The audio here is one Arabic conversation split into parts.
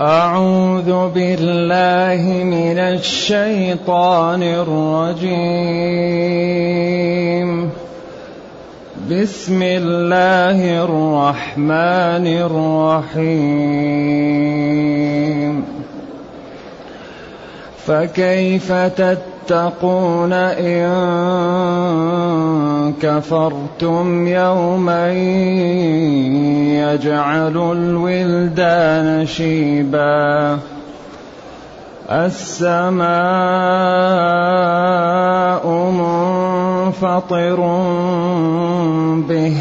أعوذ بالله من الشيطان الرجيم. بسم الله الرحمن الرحيم. فكيف تتقون إن كفرتم يوما يجعل الولدان شيبا. السماء منفطر به.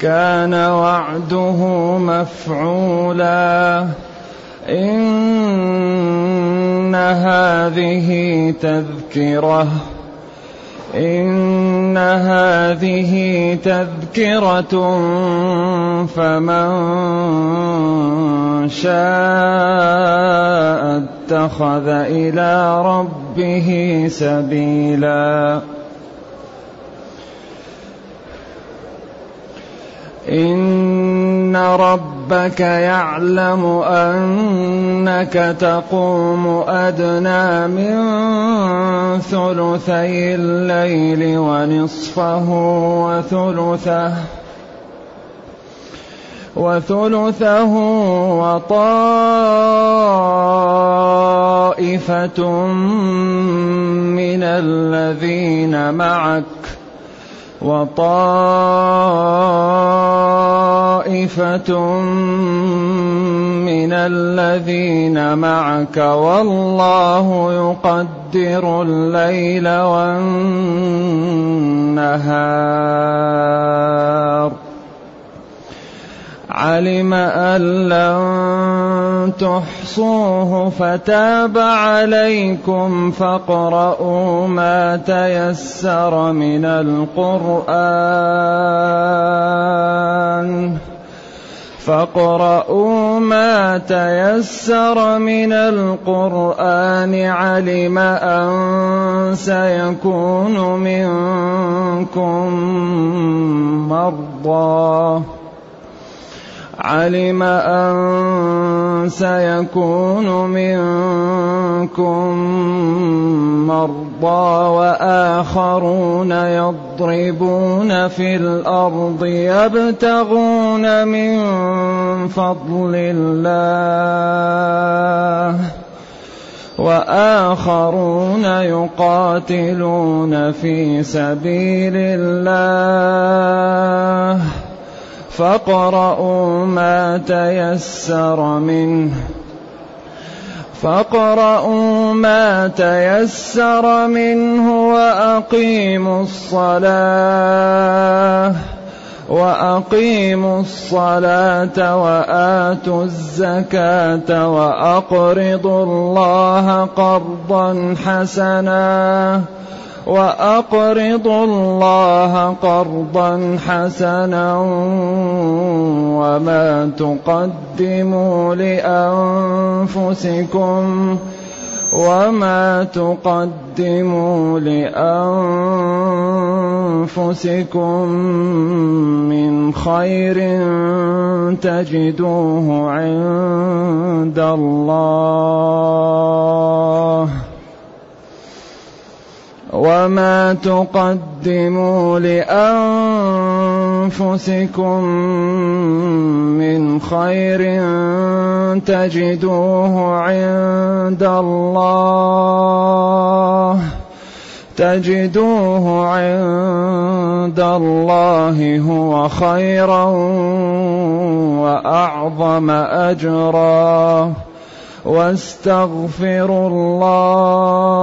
كان وعده مفعولا. إن هذه تذكرة إن هذه تذكرة فمن شاء اتخذ إلى ربه سبيلا. إن ربك يعلم أنك تقوم أدنى من ثلثي الليل ونصفه وثلثه وثلثه وطائفة من الذين معك وطائفة من الذين معك والله يقدر الليل والنهار علم أن لن تحصوه فتاب عليكم فاقرؤوا ما تيسر من القرآن فاقرؤوا ما تيسر من القرآن علم أن سيكون منكم مرضى علم أن سيكون منكم مرضى وآخرون يضربون في الأرض يبتغون من فضل الله وآخرون يقاتلون في سبيل الله فاقرؤوا ما تيسر منه. فاقرؤوا ما تيسر منه وأقيموا الصلاة وأقيموا الصلاة وآتوا الزكاة وأقرضوا الله قرضا حسنا. واقرضوا الله قرضا حسنا وما تقدموا لأنفسكم وما تقدموا لأنفسكم من خير تجدوه عند الله وما تقدموا لانفسكم من خير تجدوه عند الله تجدوه عند الله هو خيرا واعظم اجرا واستغفروا الله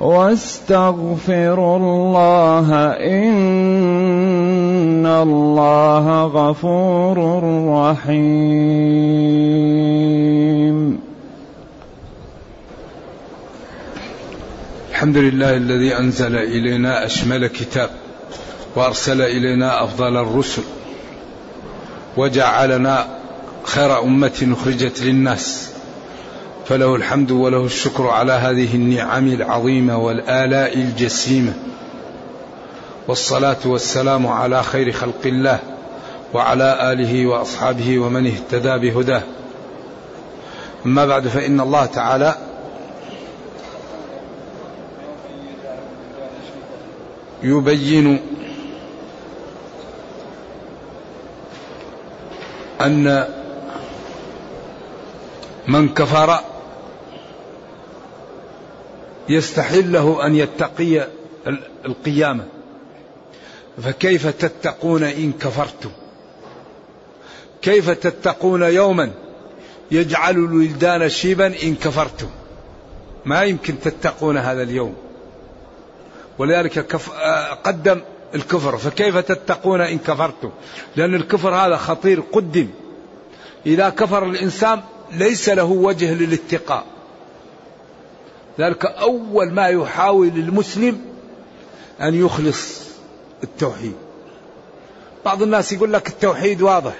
واستغفروا الله إن الله غفور رحيم. الحمد لله الذي أنزل إلينا أشمل كتاب وأرسل إلينا أفضل الرسل وجعلنا خير أمة أخرجت للناس. فله الحمد وله الشكر على هذه النعم العظيمة والآلاء الجسيمة. والصلاة والسلام على خير خلق الله وعلى آله وأصحابه ومن اهتدى بهداه. أما بعد فإن الله تعالى يبين أن من كفر يستحل له أن يتقي القيامة. فكيف تتقون إن كفرتم؟ كيف تتقون يوما يجعل الولدان شيبا إن كفرتم؟ ما يمكن تتقون هذا اليوم. ولذلك كف... قدم الكفر. فكيف تتقون إن كفرتم؟ لأن الكفر هذا خطير قدم. إذا كفر الإنسان ليس له وجه للاتقاء. ذلك أول ما يحاول المسلم أن يخلص التوحيد. بعض الناس يقول لك التوحيد واضح.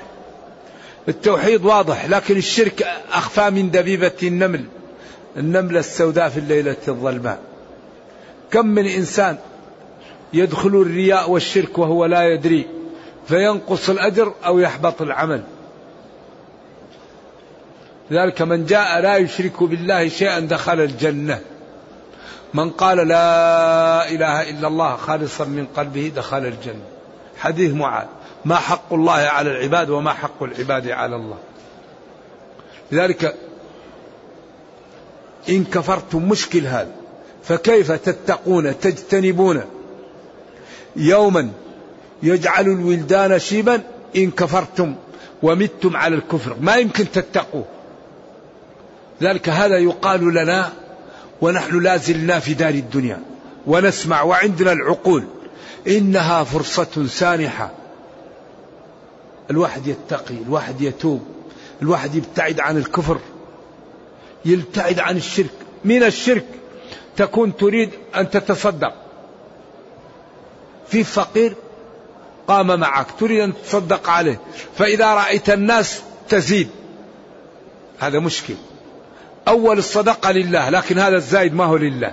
التوحيد واضح لكن الشرك أخفى من دبيبة النمل. النملة السوداء في الليلة الظلماء. كم من إنسان يدخل الرياء والشرك وهو لا يدري فينقص الأجر أو يحبط العمل. لذلك من جاء لا يشرك بالله شيئا دخل الجنة. من قال لا إله إلا الله خالصا من قلبه دخل الجنة. حديث معاذ. ما حق الله على العباد وما حق العباد على الله. لذلك إن كفرتم مشكل هذا. فكيف تتقون تجتنبون؟ يوما يجعل الولدان شيبا إن كفرتم ومتم على الكفر. ما يمكن تتقوه. ذلك هذا يقال لنا ونحن لا زلنا في دار الدنيا ونسمع وعندنا العقول إنها فرصة سانحة. الواحد يتقي الواحد يتوب الواحد يبتعد عن الكفر يبتعد عن الشرك. من الشرك تكون تريد أن تتصدق. في فقير قام معك تريد أن تتصدق عليه فإذا رأيت الناس تزيد. هذا مشكل. أول الصدقة لله لكن هذا الزايد ما هو لله.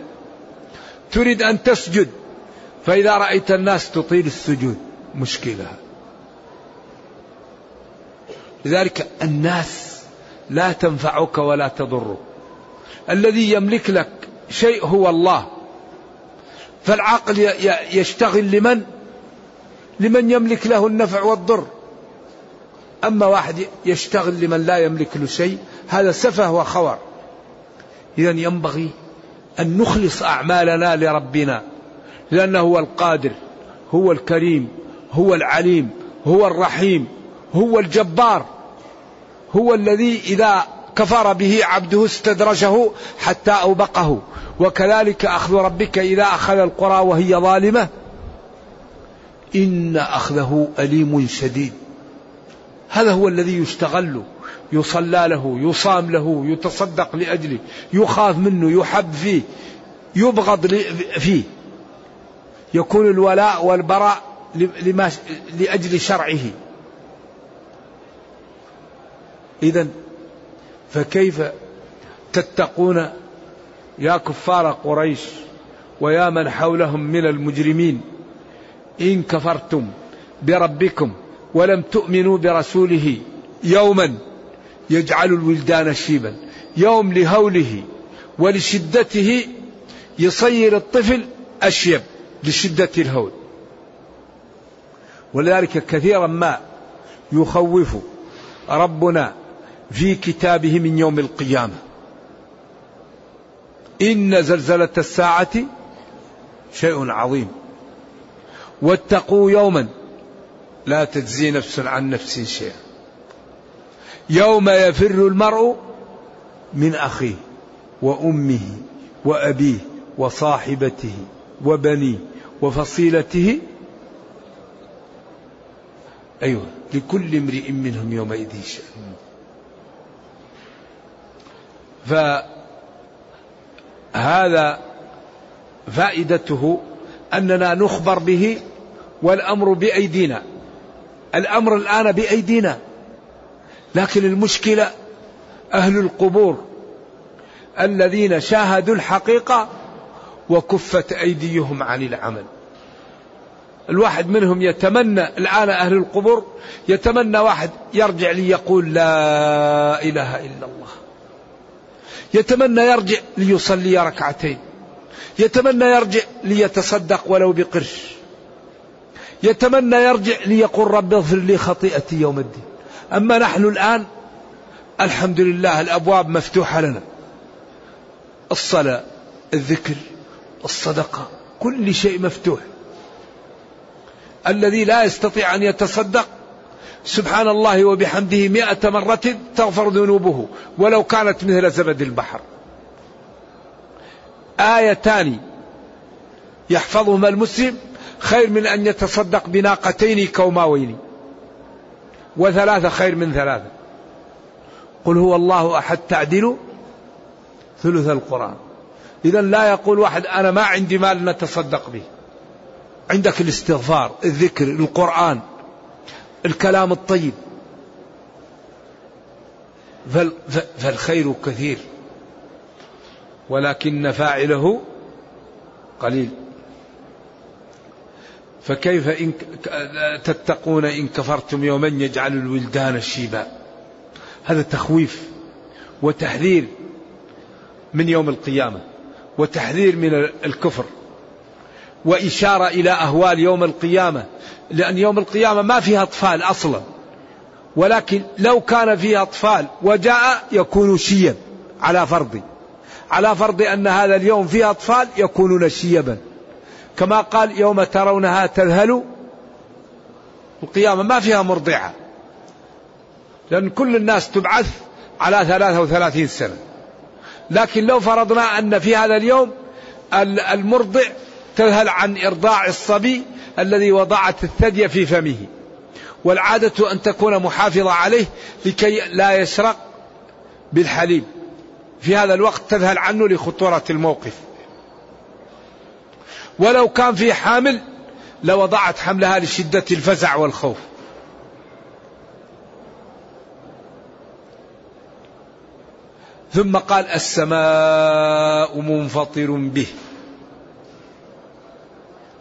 تريد أن تسجد فإذا رأيت الناس تطيل السجود مشكلة. لذلك الناس لا تنفعك ولا تضرك. الذي يملك لك شيء هو الله. فالعقل يشتغل لمن؟ لمن يملك له النفع والضر. أما واحد يشتغل لمن لا يملك له شيء هذا سفه وخور. إذا ينبغي أن نخلص أعمالنا لربنا لأنه هو القادر هو الكريم هو العليم هو الرحيم هو الجبار هو الذي إذا كفر به عبده استدرجه حتى أوبقه. وكذلك أخذ ربك إذا أخذ القرى وهي ظالمة. إن أخذه أليم شديد. هذا هو الذي يستغل. يصلى له يصام له يتصدق لأجله يخاف منه يحب فيه يبغض فيه. يكون الولاء والبراء لما لأجل شرعه. إذا فكيف تتقون يا كفار قريش ويا من حولهم من المجرمين؟ إن كفرتم بربكم ولم تؤمنوا برسوله يوما. يجعل الولدان شيبا. يوم لهوله ولشدته يصير الطفل أشيب لشدة الهول. ولذلك كثيرا ما يخوف ربنا في كتابه من يوم القيامة. إن زلزلة الساعة شيء عظيم. واتقوا يوما لا تجزي نفس عن نفس شيئا. يوم يفر المرء من أخيه وأمه وأبيه وصاحبته وبنيه وفصيلته. أيوة لكل امرئ منهم يومئذ شأن. فهذا فائدته أننا نخبر به والأمر بأيدينا. الأمر الآن بأيدينا. لكن المشكلة أهل القبور الذين شاهدوا الحقيقة وكفت أيديهم عن العمل. الواحد منهم يتمنى الآن أهل القبور يتمنى واحد يرجع ليقول لا إله إلا الله. يتمنى يرجع ليصلي ركعتين. يتمنى يرجع ليتصدق ولو بقرش. يتمنى يرجع ليقول رب اغفر لي خطيئتي يوم الدين. أما نحن الآن الحمد لله الأبواب مفتوحة لنا. الصلاة الذكر الصدقة كل شيء مفتوح. الذي لا يستطيع أن يتصدق سبحان الله وبحمده مئة مرة تغفر ذنوبه ولو كانت مثل زبد البحر. آيتان يحفظهما المسلم خير من أن يتصدق بناقتين كوماوين. وثلاثة خير من ثلاثة. قل هو الله أحد تعدل ثلث القرآن. إذا لا يقول واحد أنا ما عندي مال نتصدق به. عندك الاستغفار الذكر القرآن الكلام الطيب. فالخير كثير ولكن فاعله قليل. فكيف إن تتقون إن كفرتم يوما يجعل الولدان شيبا؟ هذا تخويف وتحذير من يوم القيامة وتحذير من الكفر وإشارة إلى أهوال يوم القيامة لأن يوم القيامة ما فيها أطفال أصلا ولكن لو كان فيها أطفال وجاء يكون شيا على فرض على فرض أن هذا اليوم فيه أطفال يكونون شيبا. كما قال يوم ترونها تذهل القيامة. ما فيها مرضعة. لأن كل الناس تبعث على ثلاثة وثلاثين سنة. لكن لو فرضنا أن في هذا اليوم المرضع تذهل عن إرضاع الصبي الذي وضعت الثدي في فمه. والعادة أن تكون محافظة عليه لكي لا يشرق بالحليب. في هذا الوقت تذهل عنه لخطورة الموقف. ولو كان في حامل لوضعت حملها لشدة الفزع والخوف. ثم قال السماء منفطر به.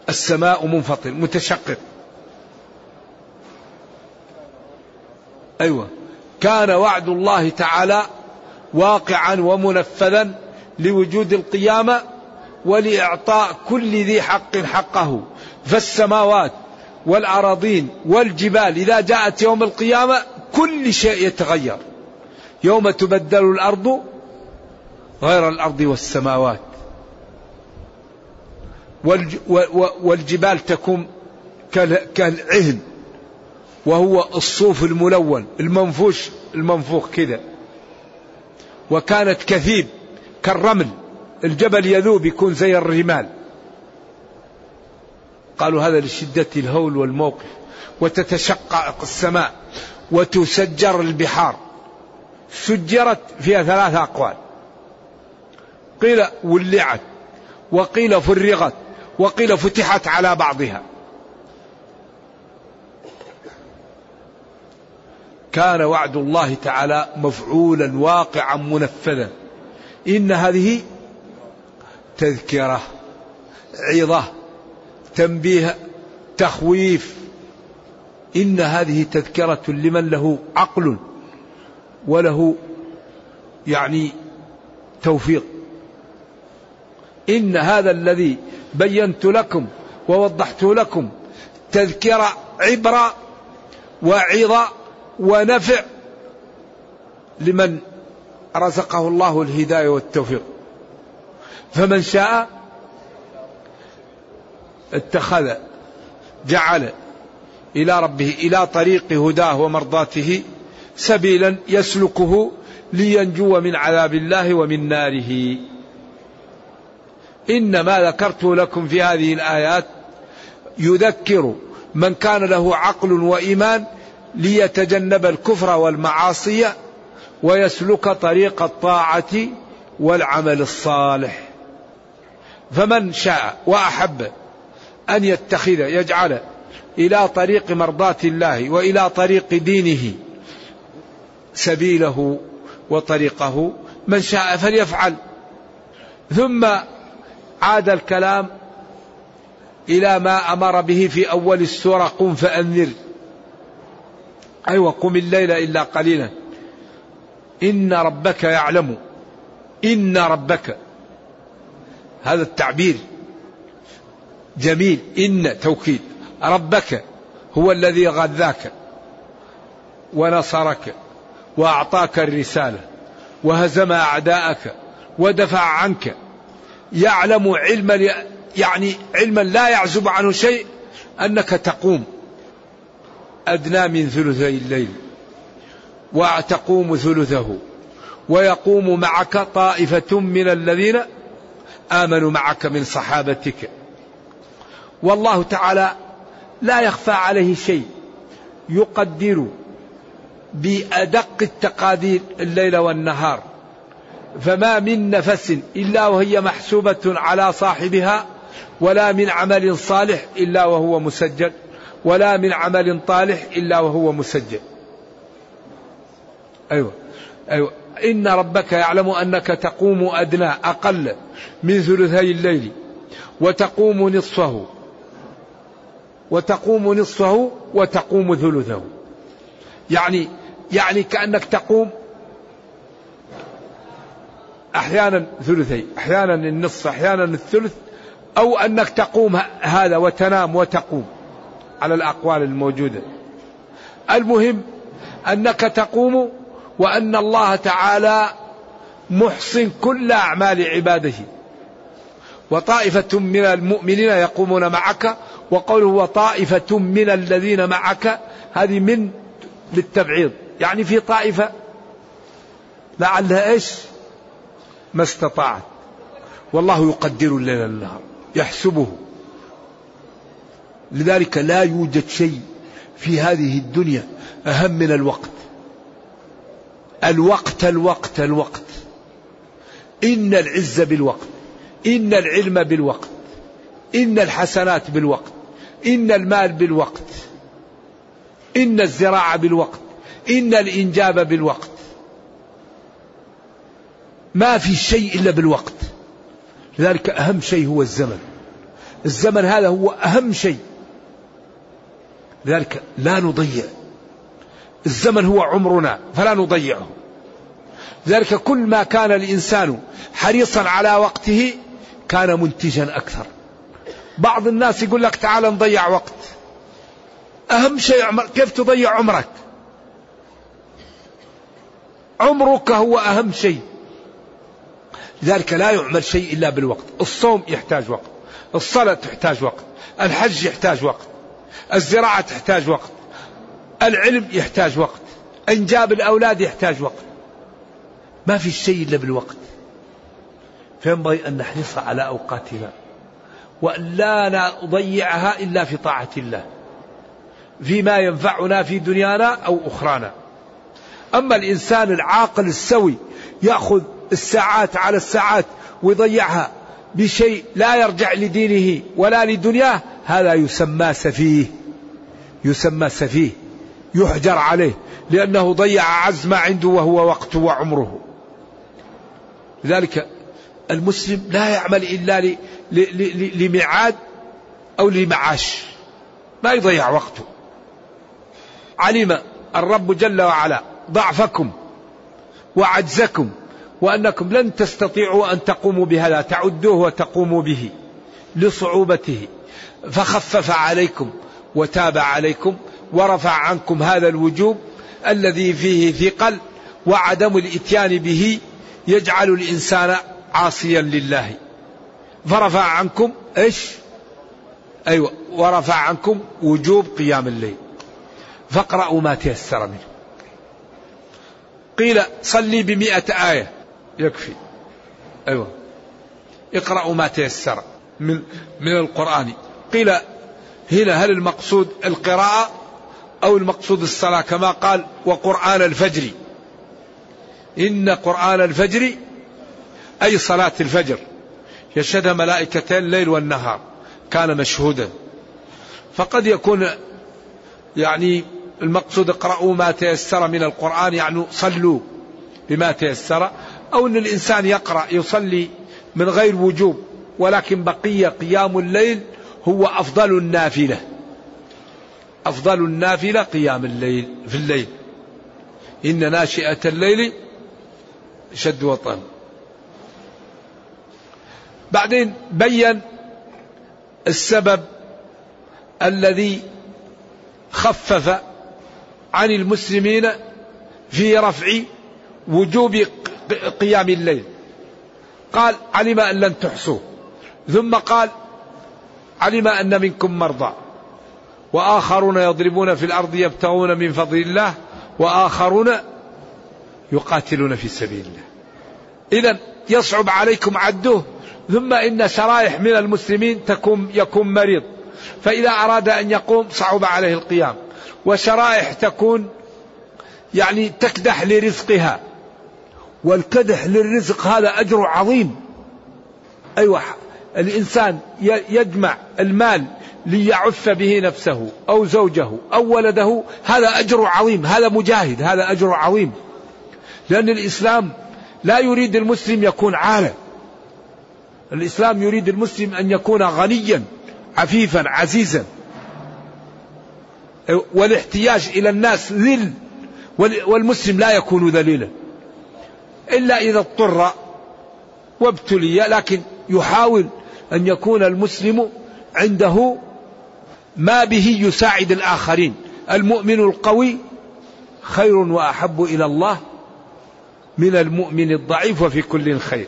السماء منفطر متشقق. أيوه. كان وعد الله تعالى واقعا ومنفذا لوجود القيامة ولإعطاء كل ذي حق حقه فالسماوات والأراضين والجبال إذا جاءت يوم القيامة كل شيء يتغير. يوم تبدل الأرض غير الأرض والسماوات. والجبال تكون كالعهن وهو الصوف الملون المنفوش المنفوخ كذا. وكانت كثيب كالرمل. الجبل يذوب يكون زي الرمال. قالوا هذا لشدة الهول والموقف. وتتشقق السماء وتسجر البحار. سجرت فيها ثلاث أقوال. قيل ولعت وقيل فرغت وقيل فتحت على بعضها. كان وعد الله تعالى مفعولا واقعا منفذا. إن هذه تذكرة عظة تنبيه تخويف. إن هذه تذكرة لمن له عقل وله يعني توفيق. إن هذا الذي بينت لكم ووضحت لكم تذكرة عبره وعظه ونفع لمن رزقه الله الهداية والتوفيق. فمن شاء اتخذ جعل إلى ربه إلى طريق هداه ومرضاته سبيلا يسلكه لينجو من عذاب الله ومن ناره. إنما ذكرت لكم في هذه الآيات يذكر من كان له عقل وإيمان ليتجنب الكفر والمعاصي ويسلك طريق الطاعة والعمل الصالح. فمن شاء وأحب أن يتخذ يجعل إلى طريق مرضاة الله وإلى طريق دينه سبيله وطريقه. من شاء فليفعل. ثم عاد الكلام إلى ما أمر به في أول السورة قم فأنذر. أيوة قم الليل إلا قليلا. إن ربك يعلم. إن ربك. هذا التعبير. جميل. إن توكيد. ربك هو الذي غذاك ونصرك وأعطاك الرسالة وهزم أعداءك ودفع عنك. يعلم علما يعني علما لا يعزب عنه شيء أنك تقوم. أدنى من ثلثي الليل وتقوم ثلثه. ويقوم معك طائفة من الذين آمنوا معك من صحابتك. والله تعالى لا يخفى عليه شيء يقدر بأدق التقادير الليل والنهار. فما من نفس إلا وهي محسوبة على صاحبها ولا من عمل صالح إلا وهو مسجل ولا من عمل طالح إلا وهو مسجل. أيوة أيوة. إن ربك يعلم أنك تقوم أدنى أقل من ثلثي الليل وتقوم نصفه وتقوم نصفه وتقوم ثلثه. يعني يعني كأنك تقوم أحيانا ثلثي أحيانا النصف أحيانا الثلث أو أنك تقوم هذا وتنام وتقوم على الأقوال الموجودة. المهم أنك تقوم وأن الله تعالى محصن كل أعمال عباده. وطائفة من المؤمنين يقومون معك وقوله وطائفة من الذين معك هذه من للتبعيض. يعني في طائفة لعلها إيش؟ ما استطاعت. والله يقدر الليل والنهار يحسبه. لذلك لا يوجد شيء في هذه الدنيا أهم من الوقت. الوقت الوقت الوقت. إن العز بالوقت إن العلم بالوقت إن الحسنات بالوقت إن المال بالوقت إن الزراعة بالوقت إن الإنجاب بالوقت. ما في شيء إلا بالوقت. لذلك أهم شيء هو الزمن. الزمن هذا هو أهم شيء. لذلك لا نضيع. الزمن هو عمرنا فلا نضيعه. لذلك كل ما كان الإنسان حريصا على وقته كان منتجا أكثر. بعض الناس يقول لك تعال نضيع وقت. أهم شيء عمر كيف تضيع عمرك؟ عمرك هو أهم شيء. لذلك لا يعمل شيء إلا بالوقت. الصوم يحتاج وقت. الصلاة تحتاج وقت. الحج يحتاج وقت. الزراعة تحتاج وقت. العلم يحتاج وقت. إنجاب الأولاد يحتاج وقت. ما في شيء إلا بالوقت. فينبغي أن نحرص على أوقاتنا. وأن لا نضيعها إلا في طاعة الله. فيما ينفعنا في دنيانا أو أخرانا. أما الإنسان العاقل السوي يأخذ الساعات على الساعات ويضيعها بشيء لا يرجع لدينه ولا لدنياه هذا يسمى سفيه. يسمى سفيه. يحجر عليه. لأنه ضيع عز ما عنده وهو وقته وعمره. لذلك المسلم لا يعمل إلا لميعاد أو لمعاش. ما يضيع وقته. علم الرب جل وعلا ضعفكم وعجزكم وأنكم لن تستطيعوا أن تقوموا بهذا. تعدوه وتقوموا به لصعوبته. فخفف عليكم وتاب عليكم ورفع عنكم هذا الوجوب الذي فيه ثقل وعدم الإتيان به يجعل الإنسان عاصيا لله. فرفع عنكم إيش؟ أيوه ورفع عنكم وجوب قيام الليل. فاقرأوا ما تيسر منه. قيل صلي بمئة آية. يكفي. أيوة. اقرأوا ما تيسر من من القرآن. قيل هنا هل المقصود القراءة أو المقصود الصلاة كما قال وقرآن الفجر؟ إن قرآن الفجر أي صلاة الفجر يشهدها ملائكتين الليل والنهار كان مشهودا. فقد يكون يعني المقصود اقرأوا ما تيسر من القرآن يعني صلوا بما تيسر أو أن الإنسان يقرأ يصلي من غير وجوب ولكن بقية قيام الليل هو أفضل النافلة. أفضل النافلة قيام الليل في الليل. إن ناشئة الليل شد وطن. بعدين بين السبب الذي خفف عن المسلمين في رفع وجوب قيام الليل. قال علم أن لن تحصوه ثم قال علم أن منكم مرضى. وآخرون يضربون في الأرض يبتغون من فضل الله وآخرون يقاتلون في سبيل الله. إذا يصعب عليكم عده ثم إن شرائح من المسلمين تكون يكون مريض. فإذا أراد أن يقوم صعب عليه القيام. وشرائح تكون يعني تكدح لرزقها. والكدح للرزق هذا أجر عظيم. أيوة الإنسان يجمع المال ليعف به نفسه أو زوجه أو ولده هذا أجر عظيم هذا مجاهد هذا أجر عظيم. لأن الإسلام لا يريد المسلم يكون عالة الإسلام يريد المسلم أن يكون غنيا عفيفا عزيزا. والاحتياج إلى الناس ذل والمسلم لا يكون ذليلا. إلا إذا اضطر وابتلي لكن يحاول أن يكون المسلم عنده ما به يساعد الآخرين. المؤمن القوي خير وأحب إلى الله من المؤمن الضعيف وفي كل خير.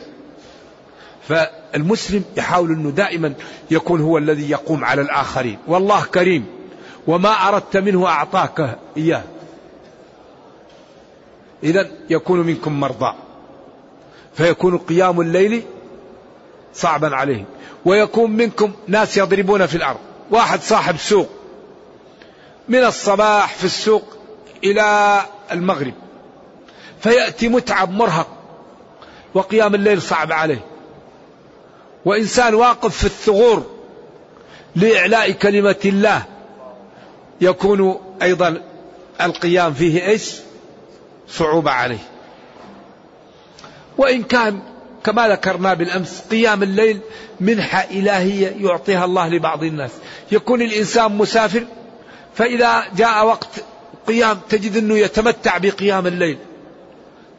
فالمسلم يحاول أنه دائما يكون هو الذي يقوم على الآخرين. والله كريم. وما أردت منه أعطاك إياه. إذا يكون منكم مرضى. فيكون قيام الليل صعبا عليهم. ويكون منكم ناس يضربون في الأرض. واحد صاحب سوق. من الصباح في السوق إلى المغرب. فيأتي متعب مرهق وقيام الليل صعب عليه. وإنسان واقف في الثغور لإعلاء كلمة الله يكون أيضا القيام فيه إيش؟ صعوبة عليه. وإن كان كما ذكرنا بالأمس قيام الليل منحة إلهية يعطيها الله لبعض الناس. يكون الإنسان مسافر فإذا جاء وقت قيام تجد أنه يتمتع بقيام الليل.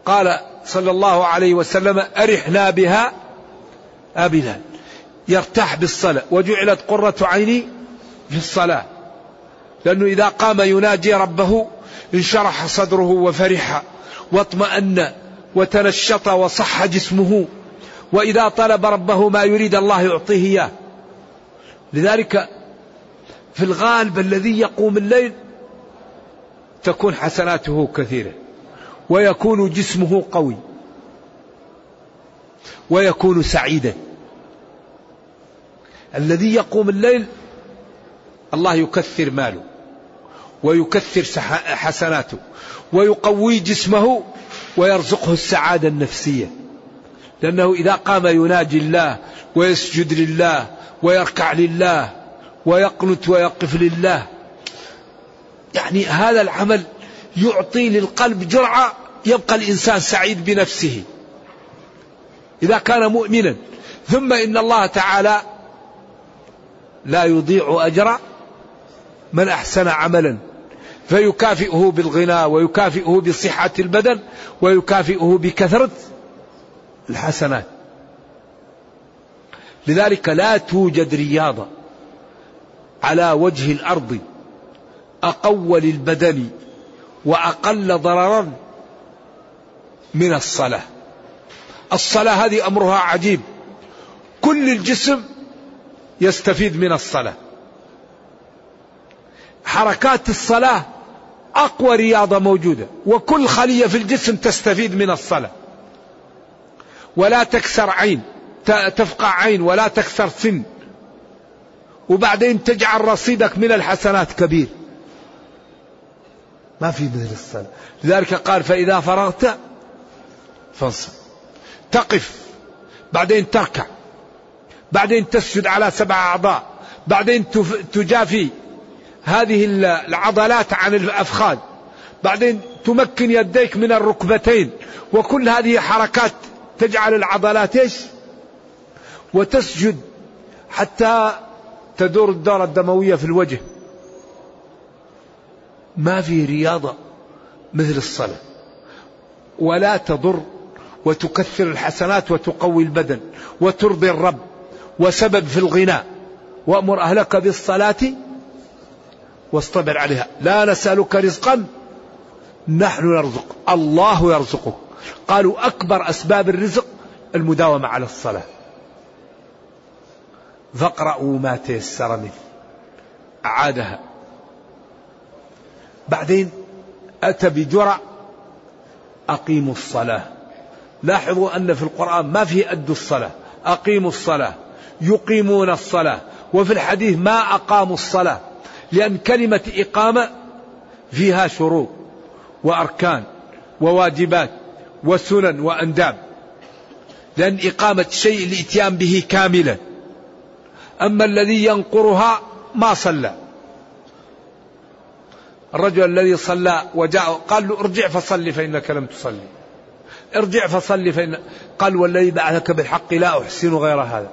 قال صلى الله عليه وسلم أرحنا بها أبدا. يرتاح بالصلاة. وجعلت قرة عيني في الصلاة. لأنه إذا قام يناجي ربه انشرح صدره وفرح واطمأن وتنشط وصح جسمه. وإذا طلب ربه ما يريد الله يعطيه إياه. لذلك في الغالب الذي يقوم الليل تكون حسناته كثيرة. ويكون جسمه قوي. ويكون سعيدا. الذي يقوم الليل الله يكثر ماله ويكثر حسناته ويقوي جسمه ويرزقه السعادة النفسية. لأنه إذا قام يناجي الله ويسجد لله ويركع لله ويقنت ويقف لله. يعني هذا العمل يعطي للقلب جرعة يبقى الإنسان سعيد بنفسه. إذا كان مؤمنا ثم إن الله تعالى لا يضيع أجر من أحسن عملا. فيكافئه بالغنى ويكافئه بصحة البدن ويكافئه بكثرة الحسنات. لذلك لا توجد رياضة على وجه الأرض أقوى للبدن وأقل ضررا من الصلاة. الصلاة هذه أمرها عجيب. كل الجسم يستفيد من الصلاة. حركات الصلاة أقوى رياضة موجودة وكل خلية في الجسم تستفيد من الصلاة. ولا تكسر عين تفقع عين ولا تكسر سن. وبعدين تجعل رصيدك من الحسنات كبير. ما في مثل الصلاة. لذلك قال فإذا فرغت فانصب. تقف. بعدين تركع. بعدين تسجد على سبع أعضاء. بعدين تجافي هذه العضلات عن الأفخاذ. بعدين تمكن يديك من الركبتين. وكل هذه حركات تجعل العضلات إيش؟ وتسجد حتى تدور الدورة الدموية في الوجه. ما في رياضة مثل الصلاة. ولا تضر وتكثر الحسنات وتقوي البدن وترضي الرب وسبب في الغنى وأمر أهلك بالصلاة واصطبر عليها. لا نسألك رزقا نحن نرزق الله يرزقك. قالوا أكبر أسباب الرزق المداومة على الصلاة. فاقرأوا ما تيسر منه. أعادها. بعدين أتى بجرع أقيموا الصلاة. لاحظوا أن في القرآن ما فيه أدوا الصلاة أقيموا الصلاة يقيمون الصلاة وفي الحديث ما أقاموا الصلاة لأن كلمة إقامة فيها شروط وأركان وواجبات وسنن وأنداب. لأن إقامة الشيء الإتيان به كاملا أما الذي ينقرها ما صلى. الرجل الذي صلى وجاء قال له ارجع فصلي فإنك لم تصلي. ارجع فصلي فإن قال والذي بعثك بالحق لا أحسن غير هذا.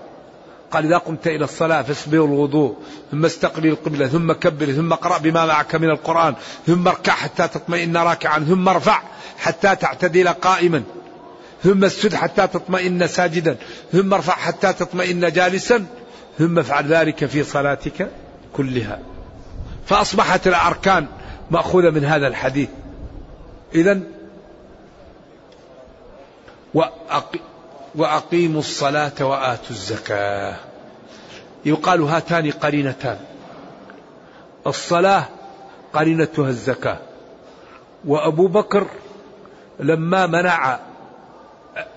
قال إذا قمت إلى الصلاة فاسبغ الوضوء ثم استقبل القبلة ثم كبر ثم اقرأ بما معك من القرآن ثم اركع حتى تطمئن راكعا ثم ارفع حتى تعتدل قائما ثم اسجد حتى تطمئن ساجدا ثم ارفع حتى تطمئن جالسا ثم افعل ذلك في صلاتك كلها. فأصبحت الأركان مأخوذة من هذا الحديث. إذا وأقيموا الصلاة وآتوا الزكاة. يقال هاتان قرينتان. الصلاة قرينتها الزكاة. وأبو بكر لما منع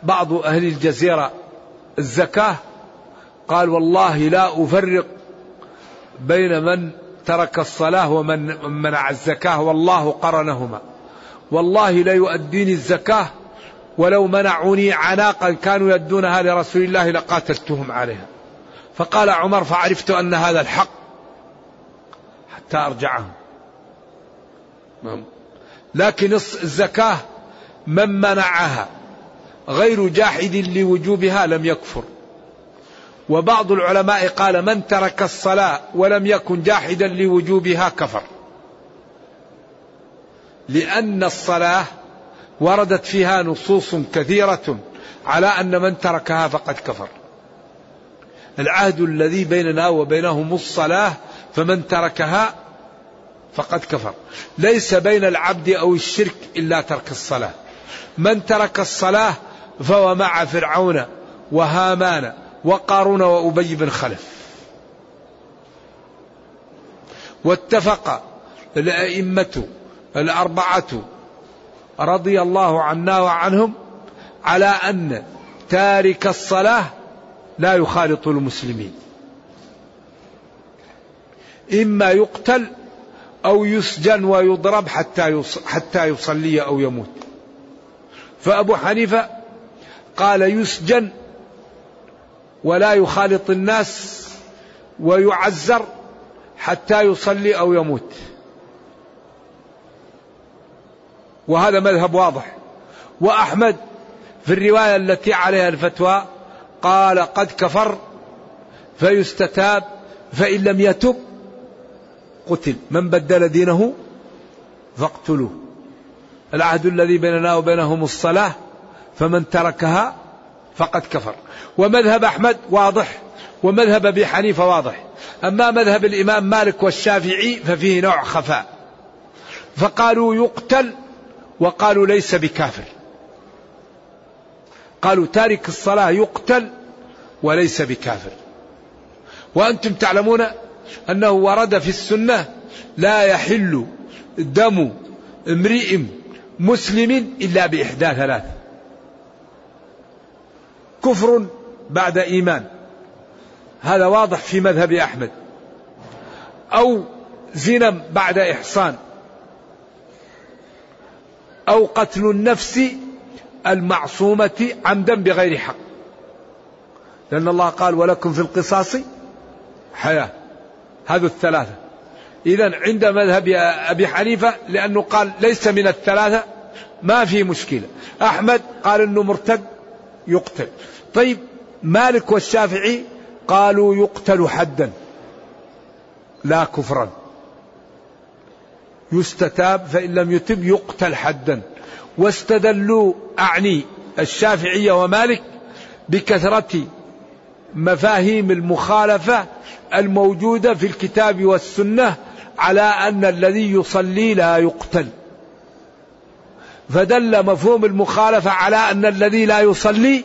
بعض أهل الجزيرة الزكاة قال والله لا أفرق بين من ترك الصلاة ومن منع الزكاة والله قرنهما. والله لا يؤديني الزكاة ولو منعوني عناقا كانوا يدونها لرسول الله لقاتلتهم عليها. فقال عمر فعرفت أن هذا الحق حتى أرجعهم. نعم. لكن الزكاة من منعها غير جاحد لوجوبها لم يكفر. وبعض العلماء قال من ترك الصلاة ولم يكن جاحدا لوجوبها كفر. لأن الصلاة وردت فيها نصوص كثيرة على أن من تركها فقد كفر. العهد الذي بيننا وبينهم الصلاة فمن تركها فقد كفر. ليس بين العبد أو الشرك إلا ترك الصلاة. من ترك الصلاة فهو مع فرعون وهامان وقارون وأبي بن خلف. واتفق الأئمة الأربعة رضي الله عنا وعنهم على أن تارك الصلاة لا يخالط المسلمين. إما يقتل أو يسجن ويضرب حتى حتى يصلي أو يموت. فأبو حنيفة قال يسجن ولا يخالط الناس ويعزر حتى يصلي أو يموت. وهذا مذهب واضح. وأحمد في الرواية التي عليها الفتوى قال قد كفر فيستتاب فإن لم يتب قتل. من بدل دينه فاقتلوه. العهد الذي بيننا وبينهم الصلاة فمن تركها فقد كفر. ومذهب أحمد واضح ومذهب أبي حنيفة واضح. أما مذهب الإمام مالك والشافعي ففيه نوع خفاء. فقالوا يقتل وقالوا ليس بكافر. قالوا تارك الصلاة يقتل وليس بكافر. وأنتم تعلمون أنه ورد في السنة لا يحل دم امرئ مسلم إلا بإحدى ثلاث. كفر بعد إيمان. هذا واضح في مذهب أحمد. أو زنا بعد إحصان. أو قتل النفس المعصومة عمدا بغير حق. لأن الله قال ولكم في القصاص حياة. هذه الثلاثة. إذا عند مذهب أبي حنيفة لأنه قال ليس من الثلاثة ما في مشكلة. أحمد قال أنه مرتد يقتل. طيب مالك والشافعي قالوا يقتل حدا لا كفرا. يستتاب فإن لم يتب يقتل حدا. واستدلوا أعني الشافعية ومالك بكثرة مفاهيم المخالفة الموجودة في الكتاب والسنة على أن الذي يصلي لا يقتل. فدل مفهوم المخالفة على أن الذي لا يصلي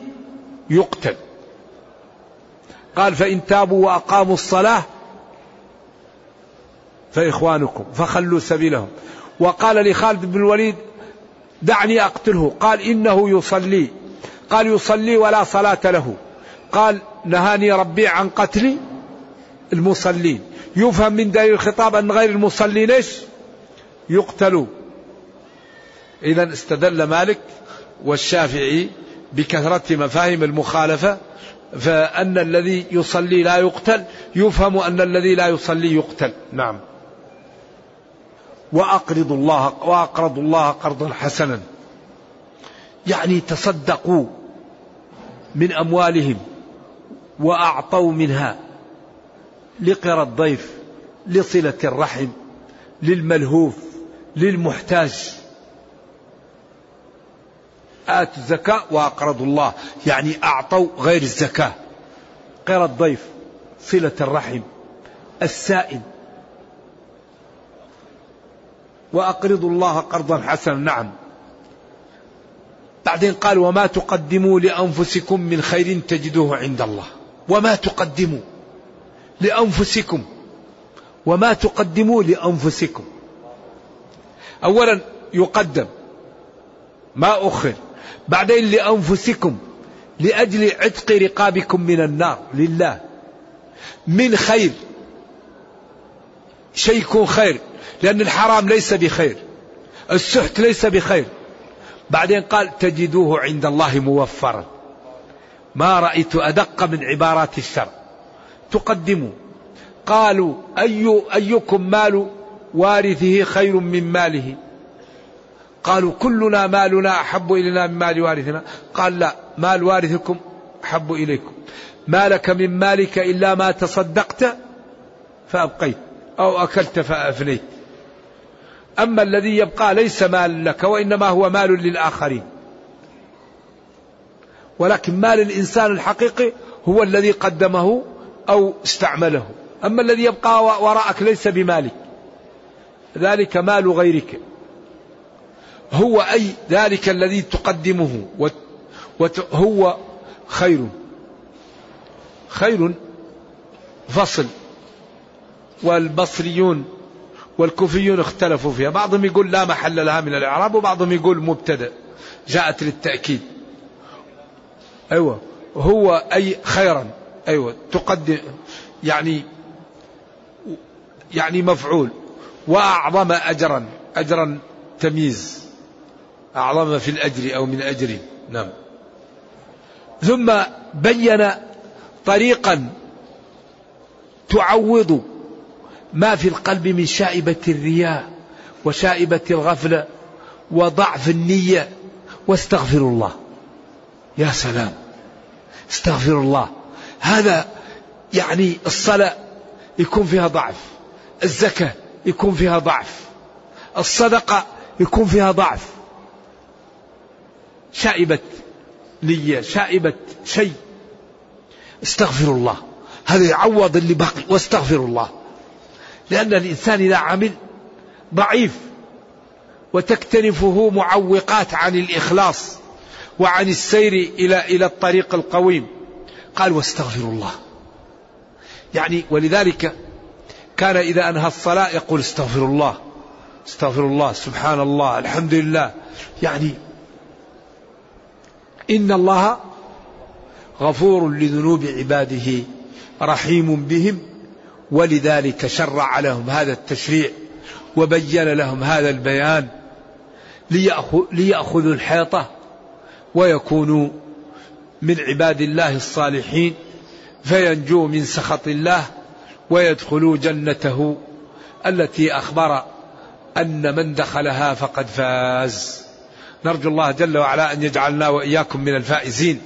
يقتل. قال فإن تابوا وأقاموا الصلاة فإخوانكم فخلوا سبيلهم. وقال لخالد بن الوليد دعني أقتله. قال إنه يصلي. قال يصلي ولا صلاة له. قال نهاني ربي عن قتل المصلين. يفهم من دليل الخطاب أن غير المصلين إيش؟ يقتلوا إذا استدل مالك والشافعي بكثرة مفاهيم المخالفة فأن الذي يصلي لا يقتل يفهم أن الذي لا يصلي يقتل. نعم. وأقرضوا الله وأقرضوا الله قرضا حسنا. يعني تصدقوا من أموالهم وأعطوا منها لقرى الضيف لصلة الرحم للملهوف للمحتاج. آتوا الزكاة وأقرضوا الله. يعني أعطوا غير الزكاة. قرى الضيف صلة الرحم السائل. وأقرضوا الله قرضا حسنا. نعم. بعدين قال وما تقدموا لأنفسكم من خير تجدوه عند الله. وما تقدموا لأنفسكم. وما تقدموا لأنفسكم. أولا يقدم. ما أخر. بعدين لأنفسكم. لأجل عتق رقابكم من النار. لله. من خير. شيء يكون خير لأن الحرام ليس بخير السحت ليس بخير. بعدين قال تجدوه عند الله موفرا. ما رأيت أدق من عبارات الشر. تقدموا. قالوا أي أيكم مال وارثه خير من ماله؟ قالوا كلنا مالنا أحب إلينا من مال وارثنا. قال لا مال وارثكم أحب إليكم. ما لك من مالك إلا ما تصدقت فأبقيت. أو أكلت فأفنيت أما الذي يبقى ليس مال لك وإنما هو مال للآخرين. ولكن مال الإنسان الحقيقي هو الذي قدمه أو استعمله. أما الذي يبقى وراءك ليس بمالك. ذلك مال غيرك. هو أي ذلك الذي تقدمه هو خير. خير فصل. والبصريون والكوفيون اختلفوا فيها. بعضهم يقول لا محل لها من الإعراب وبعضهم يقول مبتدأ جاءت للتأكيد. أيوة. هو أي خيرا. أيوة. تقدم يعني يعني مفعول. وأعظم أجرا أجرا تمييز. أعظم في الأجر أو من أجر. نعم. ثم بين طريقا تعوض ما في القلب من شائبة الرياء وشائبة الغفلة وضعف النية. واستغفر الله. يا سلام. استغفر الله. هذا يعني الصلاة يكون فيها ضعف. الزكاة يكون فيها ضعف. الصدقة يكون فيها ضعف. شائبة نية شائبة شيء. استغفر الله. هذا يعوض اللي بقي واستغفر الله. لأن الإنسان إذا عمل ضعيف وتكتنفه معوقات عن الإخلاص وعن السير إلى إلى الطريق القويم. قال واستغفر الله. يعني ولذلك كان إذا أنهى الصلاة يقول استغفر الله استغفر الله سبحان الله الحمد لله. يعني إن الله غفور لذنوب عباده رحيم بهم. ولذلك شرع لهم هذا التشريع وبين لهم هذا البيان ليأخذوا الحيطة ويكونوا من عباد الله الصالحين فينجوا من سخط الله ويدخلوا جنته التي أخبر أن من دخلها فقد فاز. نرجو الله جل وعلا أن يجعلنا وإياكم من الفائزين.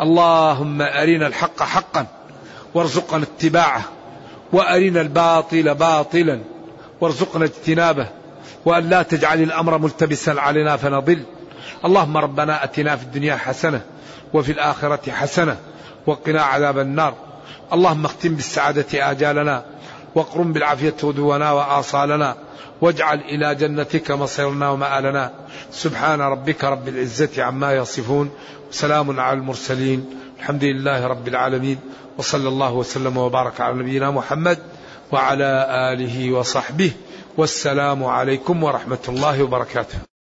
اللهم أرنا الحق حقا وارزقنا اتباعه. وأرنا الباطل باطلا وارزقنا اجتنابه وأن لا تجعل الأمر ملتبسا علينا فنضل. اللهم ربنا أتنا في الدنيا حسنة وفي الآخرة حسنة وقنا عذاب النار. اللهم اختم بالسعادة آجالنا واقرم بالعافية غدونا وآصالنا واجعل إلى جنتك مصيرنا ومآلنا. سبحان ربك رب العزة عما يصفون سلام على المرسلين. الحمد لله رب العالمين. وصلى الله وسلم وبارك على نبينا محمد وعلى آله وصحبه والسلام عليكم ورحمة الله وبركاته.